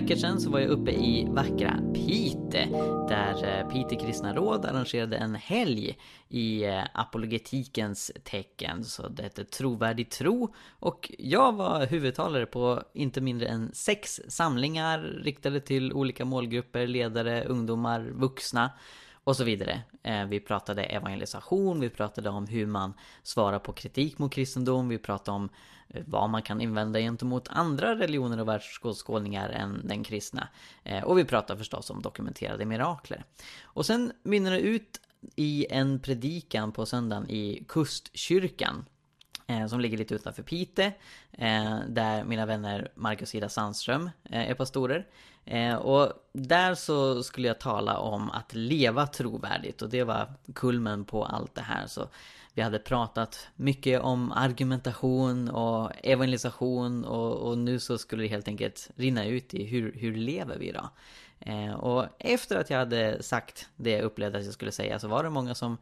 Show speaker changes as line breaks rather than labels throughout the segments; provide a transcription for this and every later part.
några veckor sedan så var jag uppe i vackra Pite där eh, Pite kristna råd arrangerade en helg i eh, apologetikens tecken. Så det hette Trovärdig tro och jag var huvudtalare på inte mindre än sex samlingar riktade till olika målgrupper, ledare, ungdomar, vuxna och så vidare. Eh, vi pratade evangelisation, vi pratade om hur man svarar på kritik mot kristendom, vi pratade om eh, vad man kan invända gentemot andra religioner och världsåskådningar än den kristna. Eh, och vi pratade förstås om dokumenterade mirakler. Och sen mynnar det ut i en predikan på söndagen i Kustkyrkan som ligger lite utanför Pite, där mina vänner Marcus Ida Sandström är pastorer. Eh, och där så skulle jag tala om att leva trovärdigt och det var kulmen på allt det här. Så vi hade pratat mycket om argumentation och evangelisation och, och nu så skulle det helt enkelt rinna ut i hur, hur lever vi idag? Eh, och efter att jag hade sagt det jag upplevde att jag skulle säga så var det många som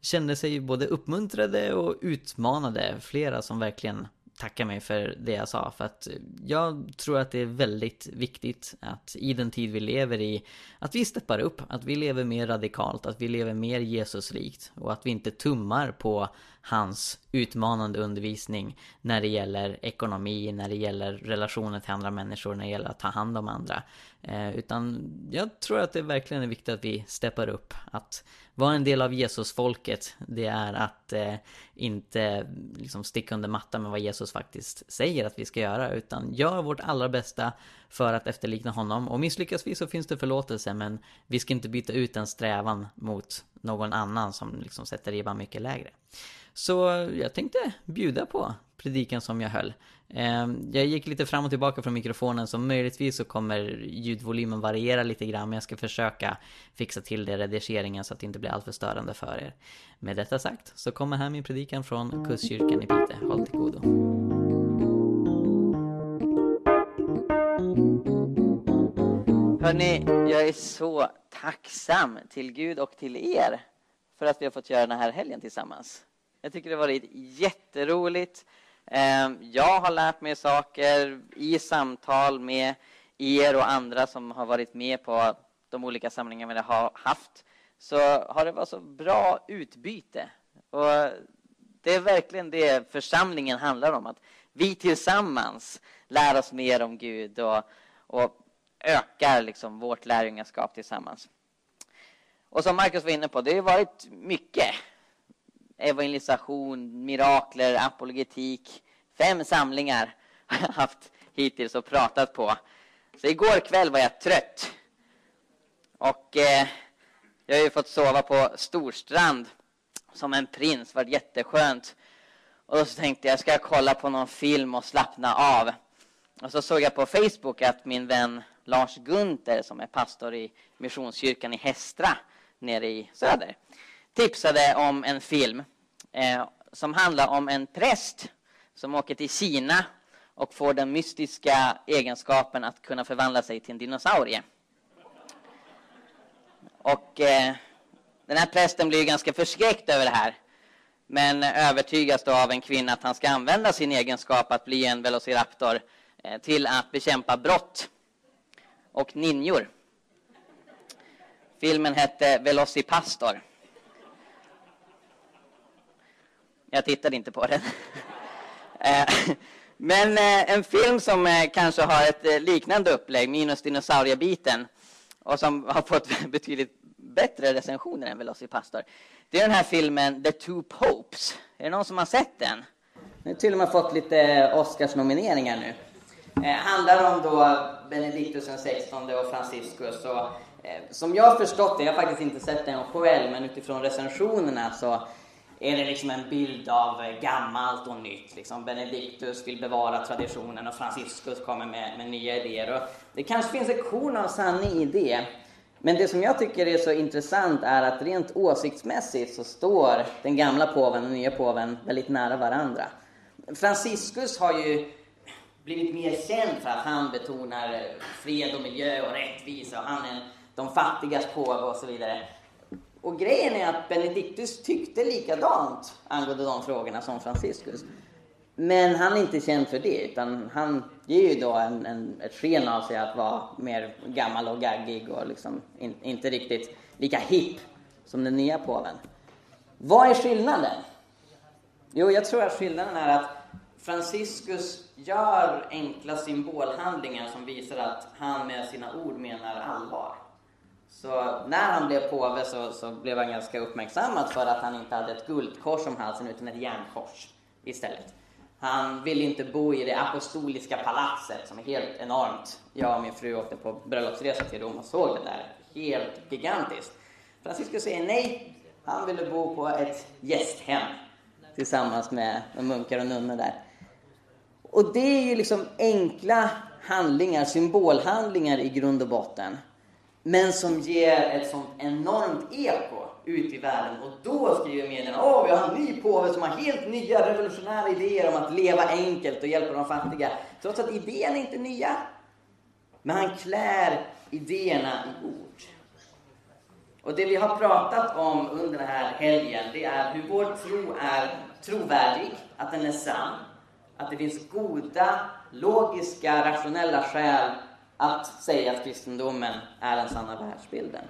kände sig både uppmuntrade och utmanade. Flera som verkligen tacka mig för det jag sa. För att jag tror att det är väldigt viktigt att i den tid vi lever i, att vi steppar upp, att vi lever mer radikalt, att vi lever mer Jesuslikt och att vi inte tummar på hans utmanande undervisning när det gäller ekonomi, när det gäller relationer till andra människor, när det gäller att ta hand om andra. Eh, utan jag tror att det verkligen är viktigt att vi steppar upp. Att vara en del av Jesusfolket, det är att eh, inte liksom sticka under mattan med vad Jesus faktiskt säger att vi ska göra. Utan gör vårt allra bästa för att efterlikna honom. Och misslyckas vi så finns det förlåtelse, men vi ska inte byta ut en strävan mot någon annan som liksom sätter ribban mycket lägre. Så jag tänkte bjuda på predikan som jag höll. Ehm, jag gick lite fram och tillbaka från mikrofonen så möjligtvis så kommer ljudvolymen variera lite grann men jag ska försöka fixa till det i redigeringen så att det inte blir alltför störande för er. Med detta sagt så kommer här min predikan från Kustkyrkan i Pite. Håll till godo. Hörni, jag är så tacksam till Gud och till er för att vi har fått göra den här helgen tillsammans. Jag tycker det har varit jätteroligt. Ehm, jag har lärt mig saker i samtal med er och andra som har varit med på de olika samlingar vi har haft. Så har det varit så bra utbyte. Och det är verkligen det församlingen handlar om. Att vi tillsammans lär oss mer om Gud och, och ökar liksom vårt lärjungaskap tillsammans. Och som Markus var inne på, det har varit mycket evangelisation, mirakler, apologetik. Fem samlingar har jag haft hittills och pratat på. Så igår kväll var jag trött. Och eh, jag har ju fått sova på Storstrand som en prins. Det var jätteskönt. Och så tänkte jag, ska jag kolla på någon film och slappna av? Och så såg jag på Facebook att min vän Lars Gunther, som är pastor i Missionskyrkan i Hästra, nere i söder, tipsade om en film eh, som handlar om en präst som åker till Kina och får den mystiska egenskapen att kunna förvandla sig till en dinosaurie. Och eh, den här prästen blir ganska förskräckt över det här. Men övertygas då av en kvinna att han ska använda sin egenskap att bli en velociraptor eh, till att bekämpa brott och ninjor. Filmen hette Velocipastor. Jag tittade inte på den. Eh, men eh, en film som eh, kanske har ett liknande upplägg, minus dinosauriebiten, och som har fått betydligt bättre recensioner än Velocipastor. Det är den här filmen The Two Popes. Är det någon som har sett den? Den har till och med fått lite Oscarsnomineringar nu. Eh, handlar om då Benedictus XVI och Franciscus. Och, eh, som jag har förstått det, jag har faktiskt inte sett den själv, men utifrån recensionerna så är det liksom en bild av eh, gammalt och nytt. Liksom Benedictus vill bevara traditionen och Franciscus kommer med, med nya idéer. Och det kanske finns ett korn av sanning i det. Men det som jag tycker är så intressant är att rent åsiktsmässigt så står den gamla påven och den nya påven väldigt nära varandra. Franciscus har ju blivit mer känd för att han betonar fred och miljö och rättvisa och han är de fattigas påve och så vidare. Och grejen är att Benedictus tyckte likadant angående de frågorna som Franciscus. Men han är inte känd för det, utan han ger ju då en, en, ett sken av sig att vara mer gammal och gaggig och liksom in, inte riktigt lika hipp som den nya påven. Vad är skillnaden? Jo, jag tror att skillnaden är att Franciscus gör enkla symbolhandlingar som visar att han med sina ord menar allvar. Så när han blev påve så, så blev han ganska uppmärksammad för att han inte hade ett guldkors om halsen utan ett järnkors istället. Han ville inte bo i det apostoliska palatset som är helt enormt. Jag och min fru åkte på bröllopsresa till Rom och såg det där. Helt gigantiskt. Franciscus säger nej. Han ville bo på ett gästhem tillsammans med munkar och nunnor där. Och det är ju liksom enkla handlingar, symbolhandlingar i grund och botten. Men som ger ett sånt enormt eko ut i världen. Och då skriver medierna, åh vi har en ny påve som har helt nya revolutionära idéer om att leva enkelt och hjälpa de fattiga. Trots att idéerna inte är nya. Men han klär idéerna i ord. Och det vi har pratat om under den här helgen, det är hur vår tro är trovärdig, att den är sann, att det finns goda, logiska, rationella skäl att säga att kristendomen är den sanna världsbilden.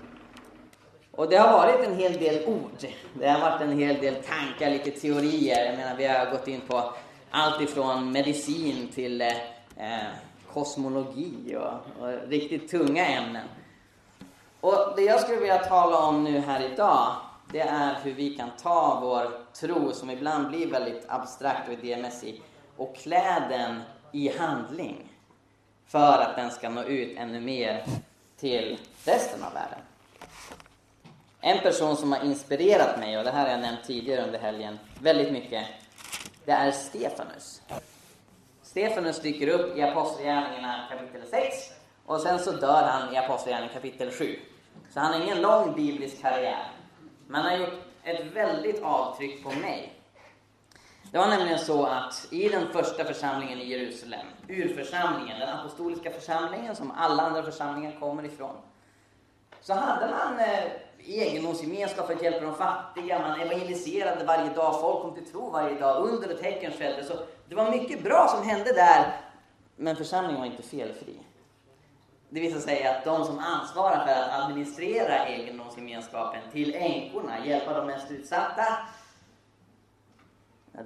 Och det har varit en hel del ord. Det har varit en hel del tankar, lite teorier. Jag menar, vi har gått in på allt ifrån medicin till eh, eh, kosmologi och, och, riktigt tunga ämnen. Och det jag skulle vilja tala om nu här idag, det är hur vi kan ta vår tro, som ibland blir väldigt abstrakt och idémässig, och klä den i handling för att den ska nå ut ännu mer till resten av världen. En person som har inspirerat mig, och det här har jag nämnt tidigare under helgen, väldigt mycket, det är Stefanus. Stefanus dyker upp i Apostlagärningarna kapitel 6 och sen så dör han i Apostlagärningarna kapitel 7. Så han har ingen lång biblisk karriär. Men han har gjort ett väldigt avtryck på mig. Det var nämligen så att i den första församlingen i Jerusalem, urförsamlingen, den apostoliska församlingen som alla andra församlingar kommer ifrån, så hade man eh, egendomsgemenskap för att hjälpa de fattiga, man evangeliserade varje dag, folk kom till tro varje dag, under och tecken skedde. Så det var mycket bra som hände där, men församlingen var inte felfri. Det visade sig att de som ansvarar för att administrera egendomsgemenskapen till änkorna, hjälpa de mest utsatta,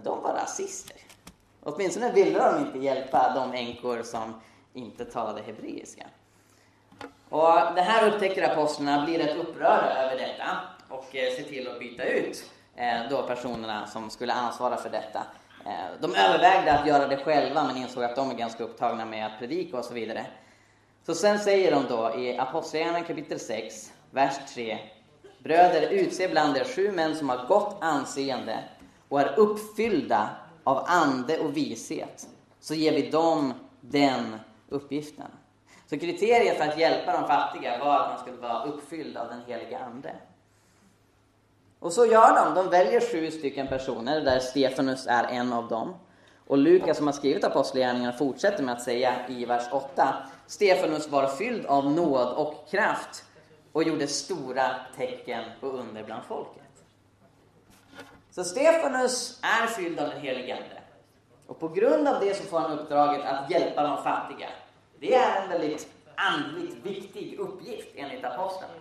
de var rasister. Åtminstone ville de inte hjälpa de änkor som inte talade hebreiska. Och det här upptäcker apostlarna, blir rätt upprörda över detta och eh, ser till att byta ut eh, då personerna som skulle ansvara för detta. Eh, de övervägde att göra det själva men insåg att de är ganska upptagna med att predika och så vidare. Så sen säger de då i Apostlagärningarna kapitel 6, vers 3. Bröder, utse bland er sju män som har gott anseende och är uppfyllda av ande och vishet, så ger vi dem den uppgiften. Så kriteriet för att hjälpa de fattiga var att man skulle vara uppfylld av den heliga Ande. Och så gör de. De väljer sju stycken personer, där Stefanus är en av dem. Och Lukas som har skrivit Apostlagärningarna fortsätter med att säga i vers 8. Stefanus var fylld av nåd och kraft och gjorde stora tecken och under bland folket. Så Stefanus är fylld av den helige Ande. Och på grund av det så får han uppdraget att hjälpa de fattiga. Det är en väldigt andligt viktig uppgift enligt apostlarna.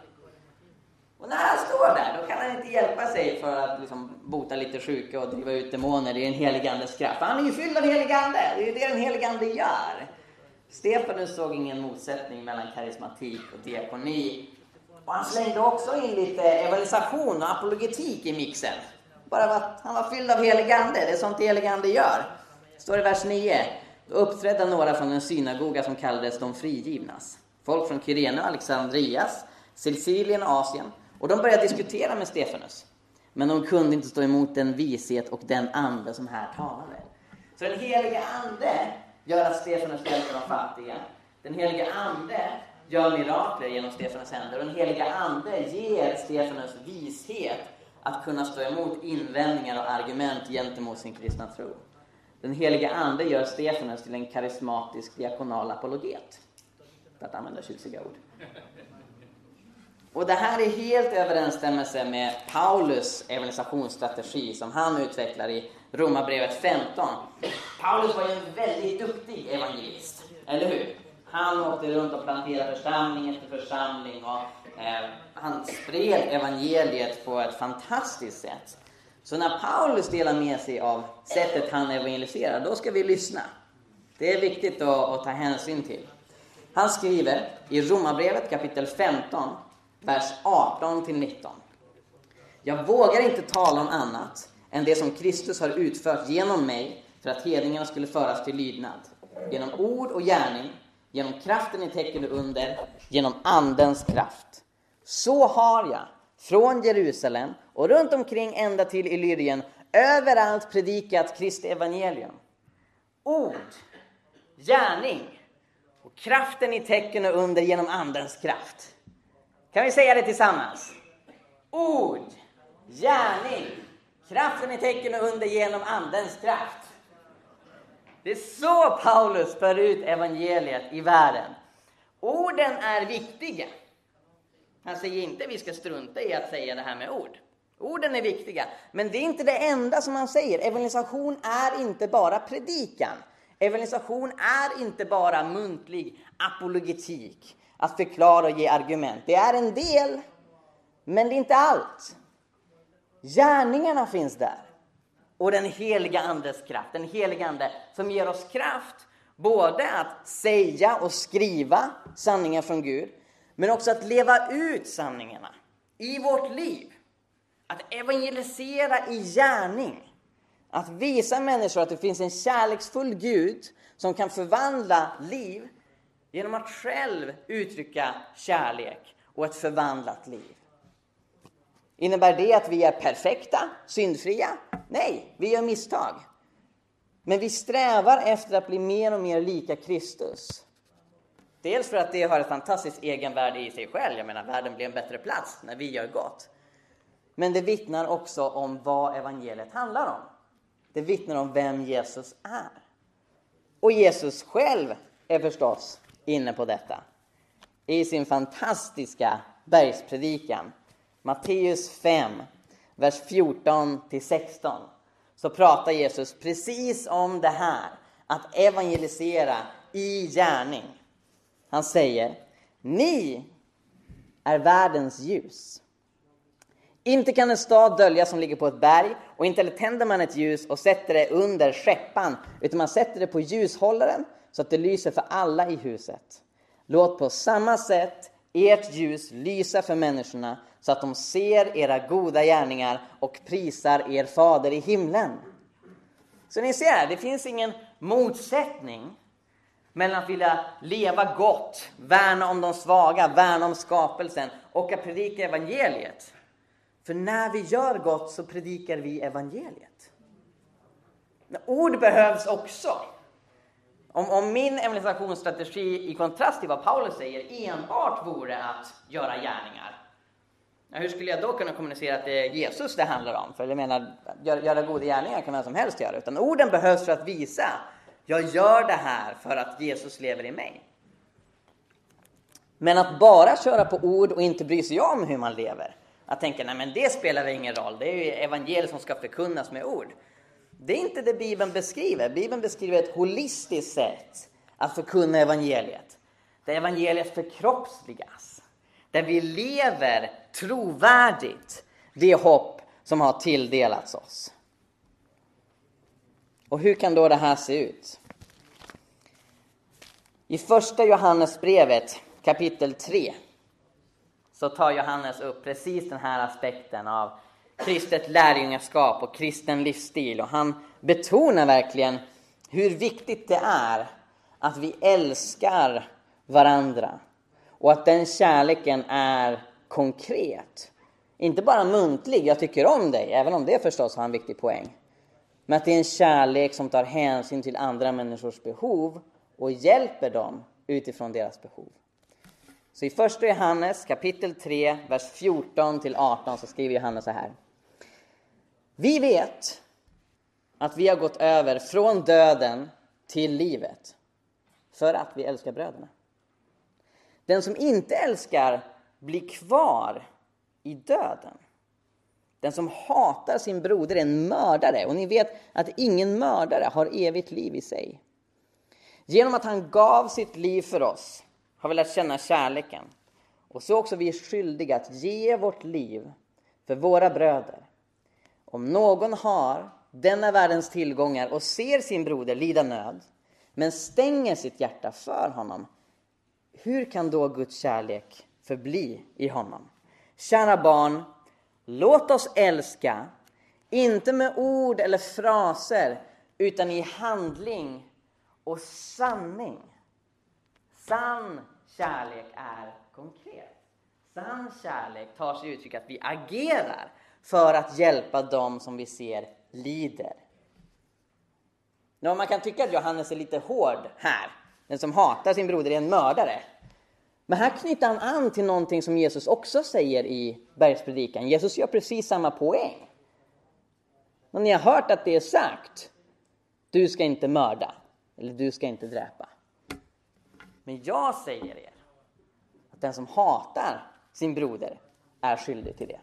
Och när han står där, då kan han inte hjälpa sig för att liksom bota lite sjuka och driva ut demoner Det den helige Andes kraft. För han är ju fylld av heligande. Det är ju det den helige Ande gör. Stefanus såg ingen motsättning mellan karismatik och diakoni. Och han slängde också in lite evangelisation och apologetik i mixen. Bara för att han var fylld av heligande. Det är sånt heligande gör. Det står i vers 9. Då uppträdde några från en synagoga som kallades de frigivnas. Folk från Kyrene och Alexandrias, Sicilien och Asien. Och de började diskutera med Stefanus. Men de kunde inte stå emot den vishet och den ande som här talade. Så den heliga ande gör att Stefanus hjälper de fattiga. Den heliga ande gör mirakler genom Stefanus händer. Och den heliga ande ger Stefanus vishet att kunna stå emot invändningar och argument gentemot sin kristna tro. Den heliga Ande gör Stefanus till en karismatisk diakonal apologet. För att använda tjusiga ord. Och det här är helt i överensstämmelse med Paulus evangelisationsstrategi som han utvecklar i Romarbrevet 15. Paulus var ju en väldigt duktig evangelist, eller hur? Han åkte runt och planterade församling efter församling och eh, han spred evangeliet på ett fantastiskt sätt. Så när Paulus delar med sig av sättet han evangeliserar, då ska vi lyssna. Det är viktigt att, att ta hänsyn till. Han skriver i Romarbrevet kapitel 15, vers 18-19. Jag vågar inte tala om annat än det som Kristus har utfört genom mig för att hedningarna skulle föras till lydnad. Genom ord och gärning, genom kraften i tecken och under, genom Andens kraft. Så har jag från Jerusalem och runt omkring ända till Illyrien överallt predikat Kristi evangelium. Ord, gärning och kraften i tecken och under genom Andens kraft. Kan vi säga det tillsammans? Ord, gärning, kraften i tecken och under genom Andens kraft. Det är så Paulus för ut evangeliet i världen. Orden är viktiga. Han säger inte att vi ska strunta i att säga det här med ord. Orden är viktiga, men det är inte det enda som han säger. Evangelisation är inte bara predikan. Evangelisation är inte bara muntlig apologetik, att förklara och ge argument. Det är en del, men det är inte allt. Gärningarna finns där. Och den heliga Andes kraft, den heliga Ande som ger oss kraft både att säga och skriva sanningen från Gud, men också att leva ut sanningarna i vårt liv. Att evangelisera i gärning. Att visa människor att det finns en kärleksfull Gud som kan förvandla liv genom att själv uttrycka kärlek och ett förvandlat liv. Innebär det att vi är perfekta, syndfria? Nej, vi gör misstag. Men vi strävar efter att bli mer och mer lika Kristus. Dels för att det har ett fantastiskt egenvärde i sig själv. Jag menar, världen blir en bättre plats när vi gör gott. Men det vittnar också om vad evangeliet handlar om. Det vittnar om vem Jesus är. Och Jesus själv är förstås inne på detta. I sin fantastiska bergspredikan, Matteus 5, vers 14 till 16, så pratar Jesus precis om det här, att evangelisera i gärning. Han säger, ni är världens ljus. Inte kan en stad döljas som ligger på ett berg och inte heller tänder man ett ljus och sätter det under skeppan utan man sätter det på ljushållaren så att det lyser för alla i huset. Låt på samma sätt ert ljus lysa för människorna så att de ser era goda gärningar och prisar er fader i himlen. Så ni ser, det finns ingen motsättning mellan att vilja leva gott, värna om de svaga, värna om skapelsen och att predika evangeliet. För när vi gör gott så predikar vi evangeliet. Ord behövs också. Om, om min evangelisationsstrategi i kontrast till vad Paulus säger enbart vore att göra gärningar. Hur skulle jag då kunna kommunicera att det är Jesus det handlar om? För jag menar, göra goda gärningar kan vem som helst göra. Utan orden behövs för att visa, jag gör det här för att Jesus lever i mig. Men att bara köra på ord och inte bry sig om hur man lever, att tänka, nej men det spelar ingen roll, det är ju evangeliet som ska förkunnas med ord. Det är inte det Bibeln beskriver. Bibeln beskriver ett holistiskt sätt att förkunna evangeliet. Där evangeliet förkroppsligas. Där vi lever trovärdigt det hopp som har tilldelats oss. Och hur kan då det här se ut? I första Johannesbrevet kapitel 3 så tar Johannes upp precis den här aspekten av kristet lärjungaskap och kristen livsstil. Och han betonar verkligen hur viktigt det är att vi älskar varandra. Och att den kärleken är konkret. Inte bara muntlig, jag tycker om dig, även om det förstås har en viktig poäng. Men att det är en kärlek som tar hänsyn till andra människors behov och hjälper dem utifrån deras behov. Så i första Johannes kapitel 3, vers 14 till 18 så skriver Johannes så här. Vi vet att vi har gått över från döden till livet för att vi älskar bröderna. Den som inte älskar blir kvar i döden.
Den som hatar sin broder är en mördare och ni vet att ingen mördare har evigt liv i sig. Genom att han gav sitt liv för oss har vi lärt känna kärleken. Och så också vi är skyldiga att ge vårt liv för våra bröder. Om någon har denna världens tillgångar och ser sin broder lida nöd, men stänger sitt hjärta för honom, hur kan då Guds kärlek förbli i honom? Kära barn, låt oss älska, inte med ord eller fraser, utan i handling och sanning. Sann kärlek är konkret. Sann kärlek tar sig uttryck att vi agerar för att hjälpa dem som vi ser lider. Nu, man kan tycka att Johannes är lite hård här. Den som hatar sin broder är en mördare. Men här knyter han an till någonting som Jesus också säger i bergspredikan. Jesus gör precis samma poäng. Men ni har hört att det är sagt, du ska inte mörda, eller du ska inte dräpa. Men jag säger er, att den som hatar sin broder är skyldig till det.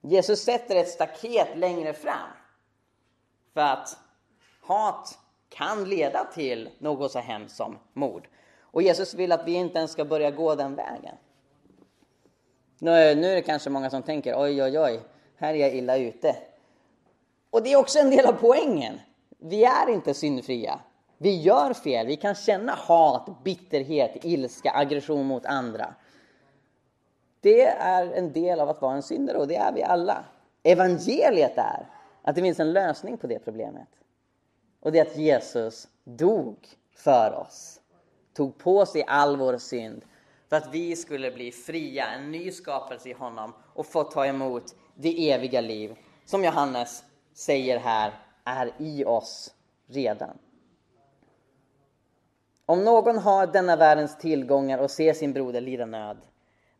Jesus sätter ett staket längre fram. För att hat kan leda till något så hemskt som mord. Och Jesus vill att vi inte ens ska börja gå den vägen. Nu, är det kanske många som tänker oj, oj, oj, här är jag illa ute. Och det är också en del av poängen. Vi är inte syndfria. Vi gör fel. Vi kan känna hat, bitterhet, ilska, aggression mot andra. Det är en del av att vara en syndare och det är vi alla. Evangeliet är att det finns en lösning på det problemet. Och det är att Jesus dog för oss. Tog på sig all vår synd för att vi skulle bli fria, en ny skapelse i honom och få ta emot det eviga liv som Johannes säger här är i oss redan. Om någon har denna världens tillgångar och ser sin broder lida nöd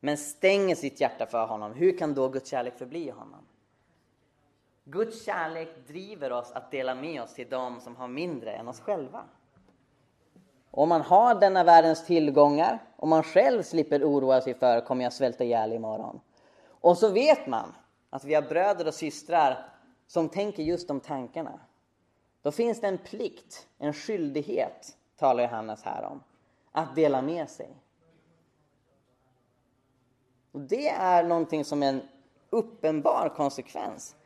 men stänger sitt hjärta för honom, hur kan då Guds kärlek förbli i honom? Guds kärlek driver oss att dela med oss till dem som har mindre än oss själva. Om man har denna världens tillgångar och man själv slipper oroa sig för kommer jag svälta ihjäl imorgon. Och så vet man att vi har bröder och systrar som tänker just de tankarna. Då finns det en plikt, en skyldighet, talar Johannes här om, att dela med sig. Och det är någonting som är en uppenbar konsekvens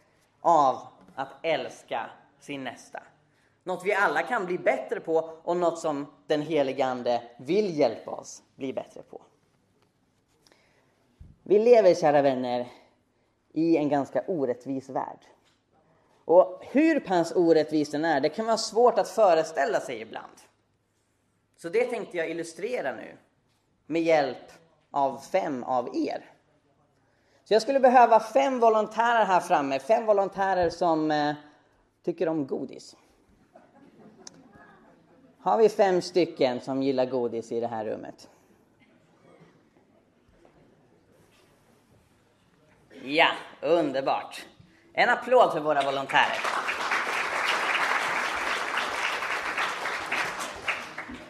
av att älska sin nästa. Något vi alla kan bli bättre på och något som den helige Ande vill hjälpa oss bli bättre på. Vi lever, kära vänner, i en ganska orättvis värld. Och hur pass orättvis den är, det kan vara svårt att föreställa sig ibland. Så det tänkte jag illustrera nu med hjälp av fem av er. Så jag skulle behöva fem volontärer här framme, fem volontärer som eh, tycker om godis. Har vi fem stycken som gillar godis i det här rummet? Ja, underbart. En applåd för våra volontärer.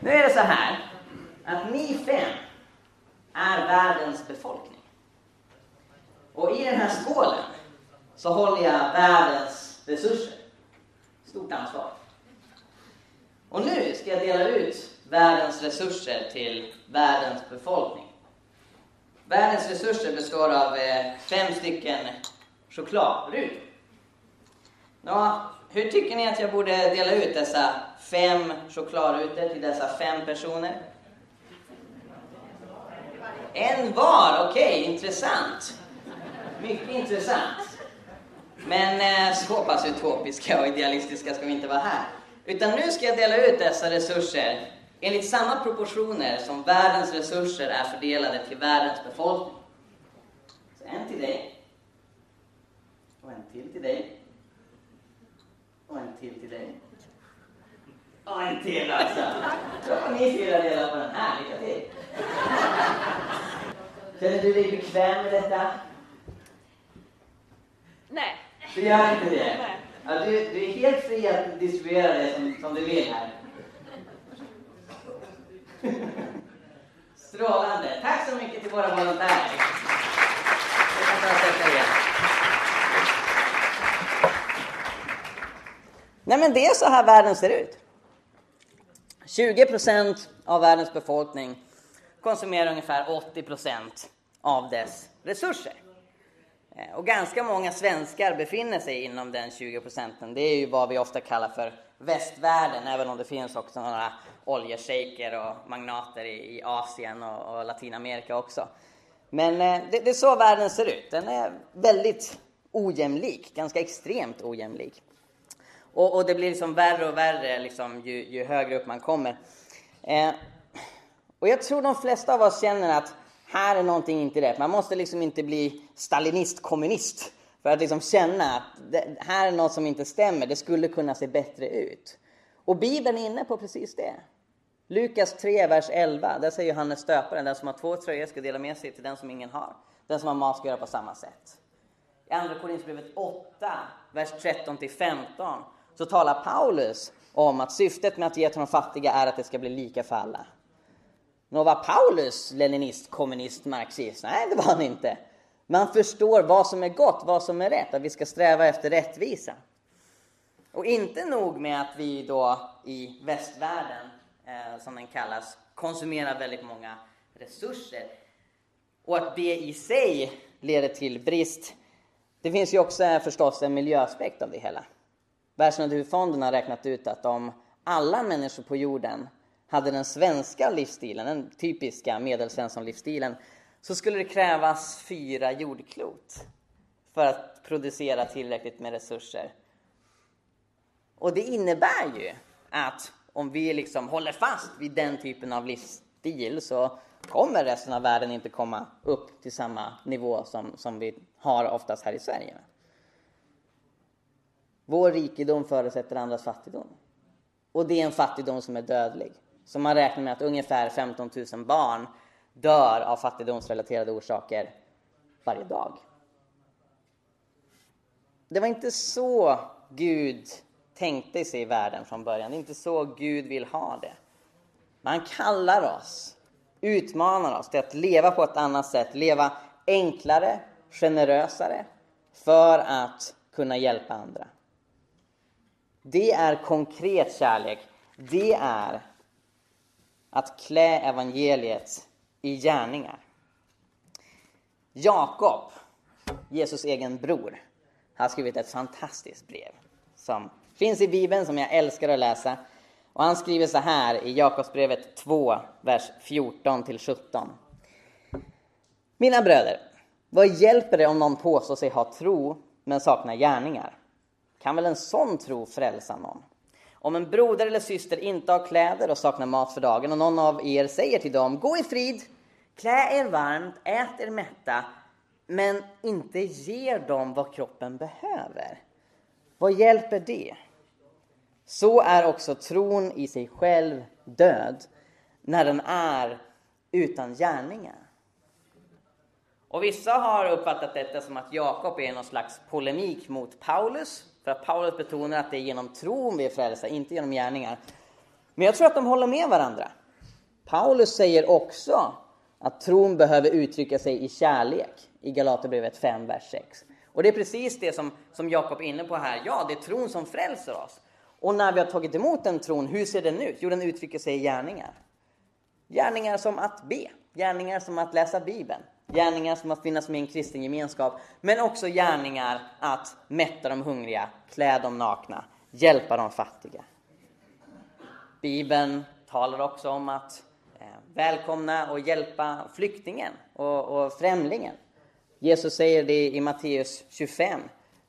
Nu är det så här att ni fem är världens befolkning. Och i den här skålen så håller jag världens resurser. Stort ansvar. Och nu ska jag dela ut världens resurser till världens befolkning. Världens resurser består av eh, fem stycken chokladrutor. Nå, hur tycker ni att jag borde dela ut dessa fem chokladrutor till dessa fem personer? En var, okej, okay, intressant. Mycket intressant. Men eh, så pass utopiska och idealistiska ska vi inte vara här. Utan nu ska jag dela ut dessa resurser enligt samma proportioner som världens resurser är fördelade till världens befolkning. Så en till dig. Och en till till dig. Och en till till dig. Och en till alltså. Då får ni fyra dela på den här. Lycka till. Känner du dig bekväm med detta?
Nej.
Du gör inte det? Ja, du, du, är helt fri att distribuera det som, som du vill här. Strålande. Tack så mycket till våra volontärer. Det. Nej, men det är så här världen ser ut. 20 procent av världens befolkning konsumerar ungefär 80 procent av dess resurser. Eh, och ganska många svenskar befinner sig inom den 20 procenten. Det är ju vad vi ofta kallar för västvärlden, även om det finns också några oljeshejker och magnater i, i Asien och, och, Latinamerika också. Men eh, det, det, är så världen ser ut. Den är väldigt ojämlik, ganska extremt ojämlik. Och, och det blir liksom värre och värre liksom, ju, ju högre upp man kommer. Eh, och jag tror de flesta av oss känner att här är någonting inte rätt. Man måste liksom inte bli stalinist, kommunist för att liksom känna att det här är något som inte stämmer. Det skulle kunna se bättre ut. Och Bibeln är inne på precis det. Lukas 3, vers 11, där säger Johannes stöparen, den som har två tröjor ska dela med sig till den som ingen har. Den som har mat ska göra på samma sätt. I Andra Korinthierbrevet 8, vers 13 till 15, så talar Paulus om att syftet med att ge till de fattiga är att det ska bli lika för alla. Nå, var Paulus leninist, kommunist, marxist? Nej, det var han inte. Man förstår vad som är gott, vad som är rätt, att vi ska sträva efter rättvisa. Och inte nog med att vi då i västvärlden, eh, som den kallas, konsumerar väldigt många resurser och att det i sig leder till brist. Det finns ju också förstås en miljöaspekt av det hela. Världsnaturfonden har räknat ut att om alla människor på jorden hade den svenska livsstilen, den typiska medelsvensson-livsstilen, så skulle det krävas fyra jordklot för att producera tillräckligt med resurser. Och det innebär ju att om vi liksom håller fast vid den typen av livsstil så kommer resten av världen inte komma upp till samma nivå som, som vi har oftast här i Sverige. Vår rikedom förutsätter andras fattigdom. Och det är en fattigdom som är dödlig. Så man räknar med att ungefär 15 000 barn dör av fattigdomsrelaterade orsaker varje dag. Det var inte så Gud tänkte sig i världen från början. Det är inte så Gud vill ha det. Man kallar oss, utmanar oss till att leva på ett annat sätt, leva enklare, generösare för att kunna hjälpa andra. Det är konkret kärlek. Det är att klä evangeliet i gärningar. Jakob, Jesus egen bror, har skrivit ett fantastiskt brev som finns i Bibeln, som jag älskar att läsa. Och han skriver så här i Jakobsbrevet 2, vers 14-17. Mina bröder, vad hjälper det om någon påstår sig ha tro men saknar gärningar? Kan väl en sån tro frälsa någon? Om en broder eller syster inte har kläder och saknar mat för dagen och någon av er säger till dem, gå i frid, klä er varmt, ät er mätta, men inte ger dem vad kroppen behöver. Vad hjälper det? Så är också tron i sig själv död när den är utan gärningar. Och vissa har uppfattat detta som att Jakob är någon slags polemik mot Paulus för att Paulus betonar att det är genom tron vi är frälsta, inte genom gärningar. Men jag tror att de håller med varandra. Paulus säger också att tron behöver uttrycka sig i kärlek i Galaterbrevet 5, vers 6. Och det är precis det som, som Jakob är inne på här. Ja, det är tron som frälser oss. Och när vi har tagit emot den tron, hur ser den ut? Jo, den uttrycker sig i gärningar. Gärningar som att be, gärningar som att läsa Bibeln, Gärningar som att finnas med i en kristen gemenskap, men också gärningar att mätta de hungriga, klä de nakna, hjälpa de fattiga. Bibeln talar också om att eh, välkomna och hjälpa flyktingen och, och främlingen. Jesus säger det i Matteus 25.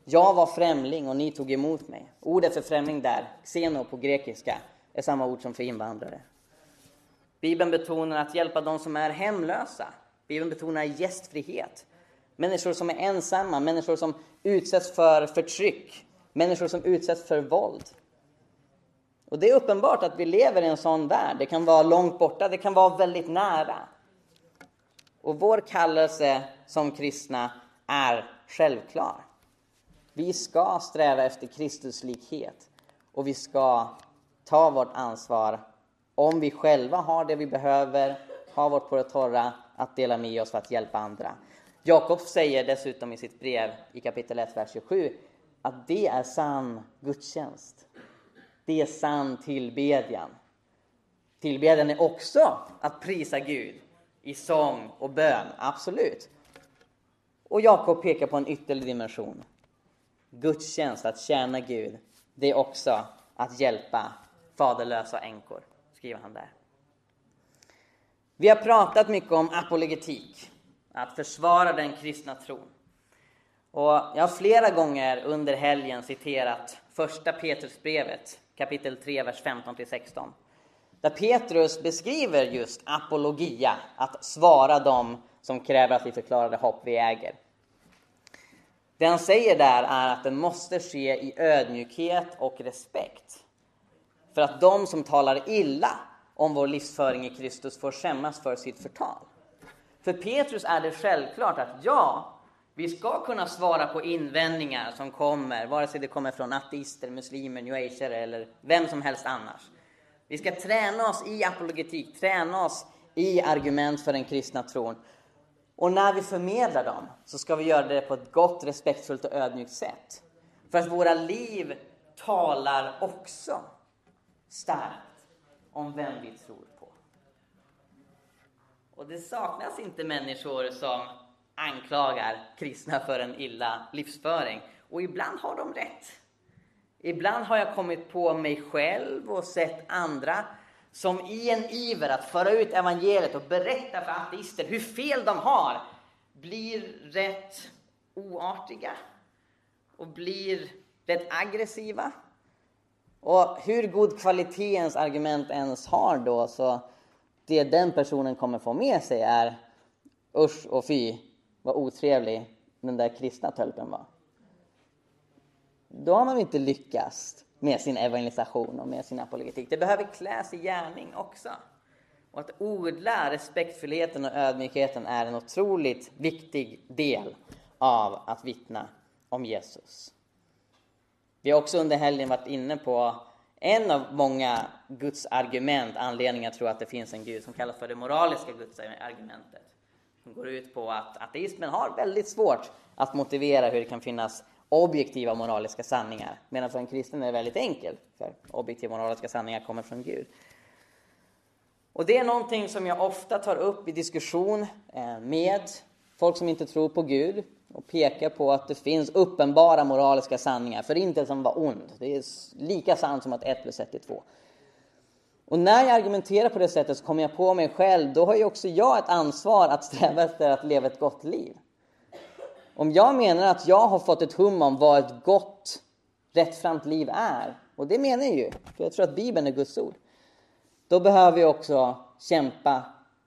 Jag var främling och ni tog emot mig. Ordet för främling där, xeno på grekiska, är samma ord som för invandrare. Bibeln betonar att hjälpa de som är hemlösa, Bibeln betonar gästfrihet. Människor som är ensamma, människor som utsätts för förtryck, människor som utsätts för våld. Och det är uppenbart att vi lever i en sån värld. Det kan vara långt borta, det kan vara väldigt nära. Och vår kallelse som kristna är självklar. Vi ska sträva efter Kristuslikhet och vi ska ta vårt ansvar om vi själva har det vi behöver, har vårt på det torra att dela med oss för att hjälpa andra. Jakob säger dessutom i sitt brev i kapitel 1, vers 27 att det är sann gudstjänst. det är sann tillbedjan. Tillbedjan är också att prisa Gud i sång och bön, absolut. Och Jakob pekar på en ytterligare dimension. Gudstjänst, att tjäna Gud, det är också att hjälpa faderlösa änkor, skriver han där. Vi har pratat mycket om apologetik, att försvara den kristna tron. Och jag har flera gånger under helgen citerat första Petrusbrevet, kapitel 3, vers 15-16. Där Petrus beskriver just apologia, att svara dem som kräver att vi förklarar det hopp vi äger. Det han säger där är att det måste ske i ödmjukhet och respekt. För att de som talar illa om vår livsföring i Kristus får skämmas för sitt förtal. För Petrus är det självklart att ja, vi ska kunna svara på invändningar som kommer, vare sig det kommer från ateister, muslimer, new eller vem som helst annars. Vi ska träna oss i apologetik, träna oss i argument för den kristna tron. Och när vi förmedlar dem så ska vi göra det på ett gott, respektfullt och ödmjukt sätt. För att våra liv talar också starkt om vem vi tror på. Och det saknas inte människor som anklagar kristna för en illa livsföring. Och ibland har de rätt. Ibland har jag kommit på mig själv och sett andra som i en iver att föra ut evangeliet och berätta för ateister hur fel de har blir rätt oartiga och blir rätt aggressiva. Och hur god kvalitet ens argument ens har då, så det den personen kommer få med sig är usch och fy, vad otrevlig den där kristna tölpen var. Då har man inte lyckats med sin evangelisation och med sin apologetik. Det behöver kläs i gärning också. Och att odla respektfullheten och ödmjukheten är en otroligt viktig del av att vittna om Jesus. Vi har också under helgen varit inne på en av många Guds argument, anledningar att tro att det finns en Gud, som kallas för det moraliska Guds argumentet. Som går ut på att ateismen har väldigt svårt att motivera hur det kan finnas objektiva moraliska sanningar. Medan för en kristen är det väldigt enkelt, för objektiva moraliska sanningar kommer från Gud. Och det är någonting som jag ofta tar upp i diskussion eh, med folk som inte tror på Gud och pekar på att det finns uppenbara moraliska sanningar. Förintelsen var ond. Det är lika sant som att 1 plus 1 är 2. Och när jag argumenterar på det sättet så kommer jag på mig själv, då har ju också jag ett ansvar att sträva efter att leva ett gott liv. Om jag menar att jag har fått ett hum om vad ett gott, rättframt liv är, och det menar jag ju, för jag tror att Bibeln är Guds ord, då behöver jag också kämpa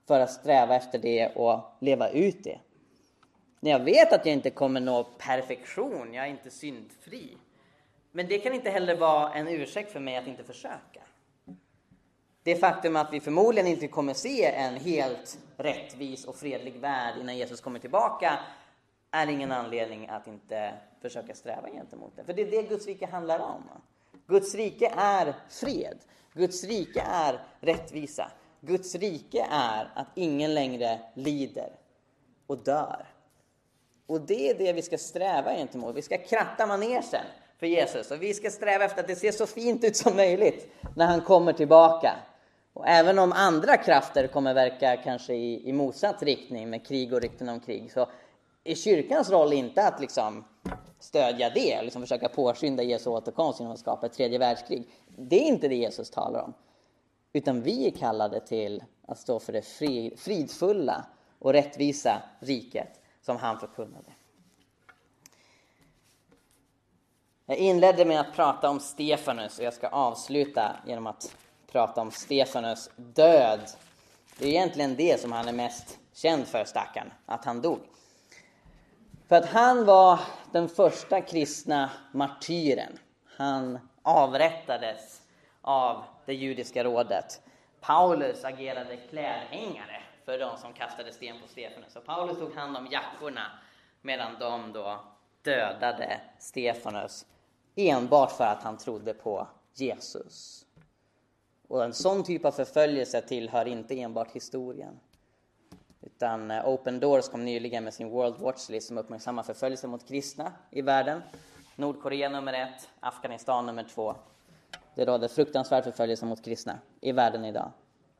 för att sträva efter det och leva ut det. När jag vet att jag inte kommer nå perfektion, jag är inte syndfri. Men det kan inte heller vara en ursäkt för mig att inte försöka. Det faktum att vi förmodligen inte kommer se en helt rättvis och fredlig värld innan Jesus kommer tillbaka är ingen anledning att inte försöka sträva gentemot det. För det är det Guds rike handlar om. Guds rike är fred. Guds rike är rättvisa. Guds rike är att ingen längre lider och dör. Och det är det vi ska sträva gentemot. Vi ska kratta manegen för Jesus och vi ska sträva efter att det ser så fint ut som möjligt när han kommer tillbaka. Och även om andra krafter kommer verka kanske i, i motsatt riktning med krig och rykten om krig så är kyrkans roll inte att liksom stödja det, liksom försöka påskynda Jesu återkomst genom att skapa ett tredje världskrig. Det är inte det Jesus talar om. Utan vi är kallade till att stå för det fridfulla och rättvisa riket som han förkunnade. Jag inledde med att prata om Stefanus och jag ska avsluta genom att prata om Stefanus död. Det är egentligen det som han är mest känd för, stackaren, att han dog. För att han var den första kristna martyren. Han avrättades av det judiska rådet. Paulus agerade klädhängare för de som kastade sten på Stefanus. Och Paulus tog hand om jackorna medan de då dödade Stefanus enbart för att han trodde på Jesus. Och en sån typ av förföljelse tillhör inte enbart historien. Utan eh, Open Doors kom nyligen med sin World Watch List som uppmärksammar förföljelse mot kristna i världen. Nordkorea nummer ett, Afghanistan nummer två. det råder fruktansvärd förföljelse mot kristna i världen idag.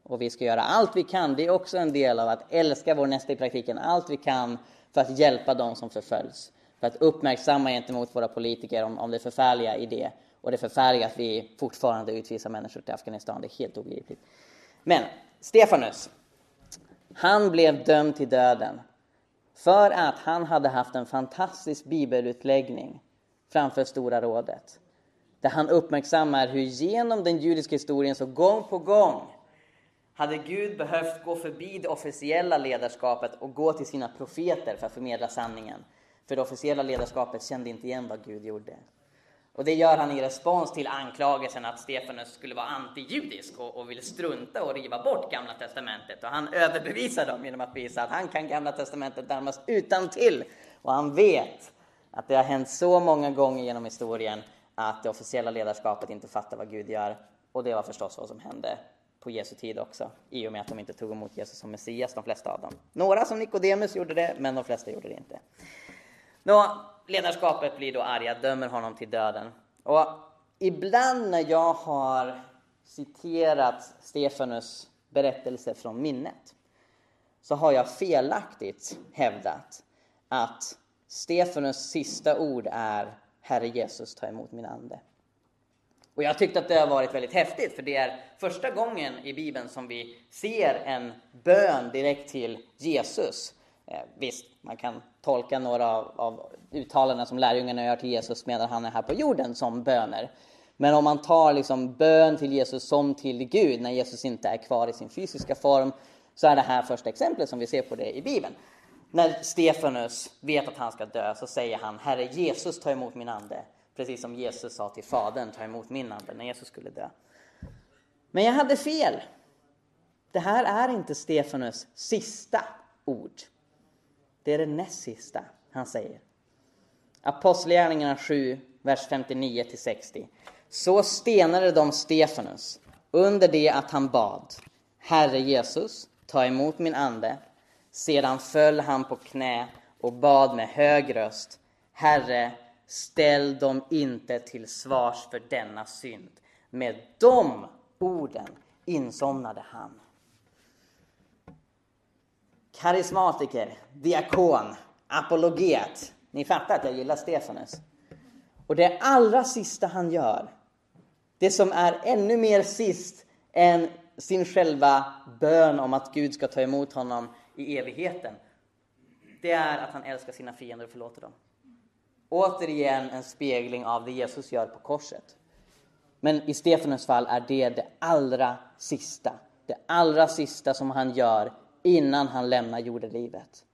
Och vi ska göra allt vi kan, det är också en del av att älska vår nästa i praktiken, allt vi kan för att hjälpa dem som förföljs. För att uppmärksamma gentemot våra politiker om, om det förfärliga i det. Och det förfärliga att vi fortfarande utvisar människor till Afghanistan, det är helt obegripligt. Men Stefanus, han blev dömd till döden för att han hade haft en fantastisk bibelutläggning framför Stora rådet. Där han uppmärksammar hur genom den judiska historien så gång på gång hade Gud behövt gå förbi det officiella ledarskapet och gå till sina profeter för att förmedla sanningen. För det officiella ledarskapet kände inte igen vad Gud gjorde. Och det gör han i respons till anklagelsen att Stefanus skulle vara antijudisk och, och vill strunta och riva bort Gamla Testamentet. Och han överbevisar dem genom att visa att han kan Gamla Testamentet närmast utan till. Och han vet att det har hänt så många gånger genom historien att det officiella ledarskapet inte fattar vad Gud gör. Och det var förstås vad som hände på Jesu tid också, i och med att de inte tog emot Jesus som Messias, de flesta av dem. Några som Nikodemus gjorde det, men de flesta gjorde det inte. Nå, ledarskapet blir då arga, dömer honom till döden. Och ibland när jag har citerat Stefanus berättelse från minnet så har jag felaktigt hävdat att Stefanus sista ord är Herre Jesus, ta emot min ande. Och jag tyckte att det har varit väldigt häftigt, för det är första gången i Bibeln som vi ser en bön direkt till Jesus. Eh, visst, man kan tolka några av, av uttalandena som lärjungarna gör till Jesus medan han är här på jorden som böner. Men om man tar liksom bön till Jesus som till Gud när Jesus inte är kvar i sin fysiska form så är det här första exemplet som vi ser på det i Bibeln. När Stefanus vet att han ska dö så säger han Herre Jesus ta emot min ande. Precis som Jesus sa till Fadern ta emot min ande när Jesus skulle dö. Men jag hade fel. Det här är inte Stefanus sista ord. Det är det näst sista han säger. Apostlagärningarna 7, vers 59 60. Så stenade de Stefanus under det att han bad. Herre Jesus, ta emot min ande. Sedan föll han på knä och bad med hög röst. Herre, ställ dem inte till svars för denna synd. Med de orden insomnade han karismatiker, diakon, apologet. Ni fattar att jag gillar Stefanus. Och det allra sista han gör, det som är ännu mer sist än sin själva bön om att Gud ska ta emot honom i evigheten, det är att han älskar sina fiender och förlåter dem. Återigen en spegling av det Jesus gör på korset. Men i Stefanus fall är det det allra sista. Det allra sista som han gör innan han lämnar jordelivet.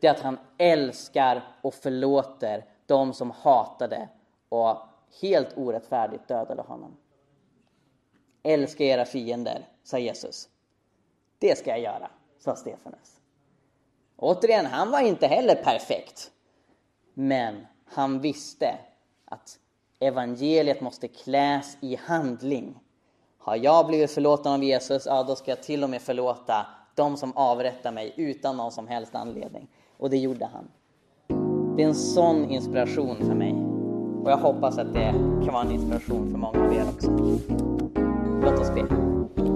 Det är att han älskar och förlåter de som hatade och helt orättfärdigt dödade honom. Älska era fiender, sa Jesus. Det ska jag göra, sa Stefanus. Återigen, han var inte heller perfekt. Men han visste att evangeliet måste kläs i handling. Har jag blivit förlåten av Jesus, ja då ska jag till och med förlåta de som avrättar mig utan någon som helst anledning. Och det gjorde han. Det är en sån inspiration för mig. Och jag hoppas att det kan vara en inspiration för många av er också. Låt oss be.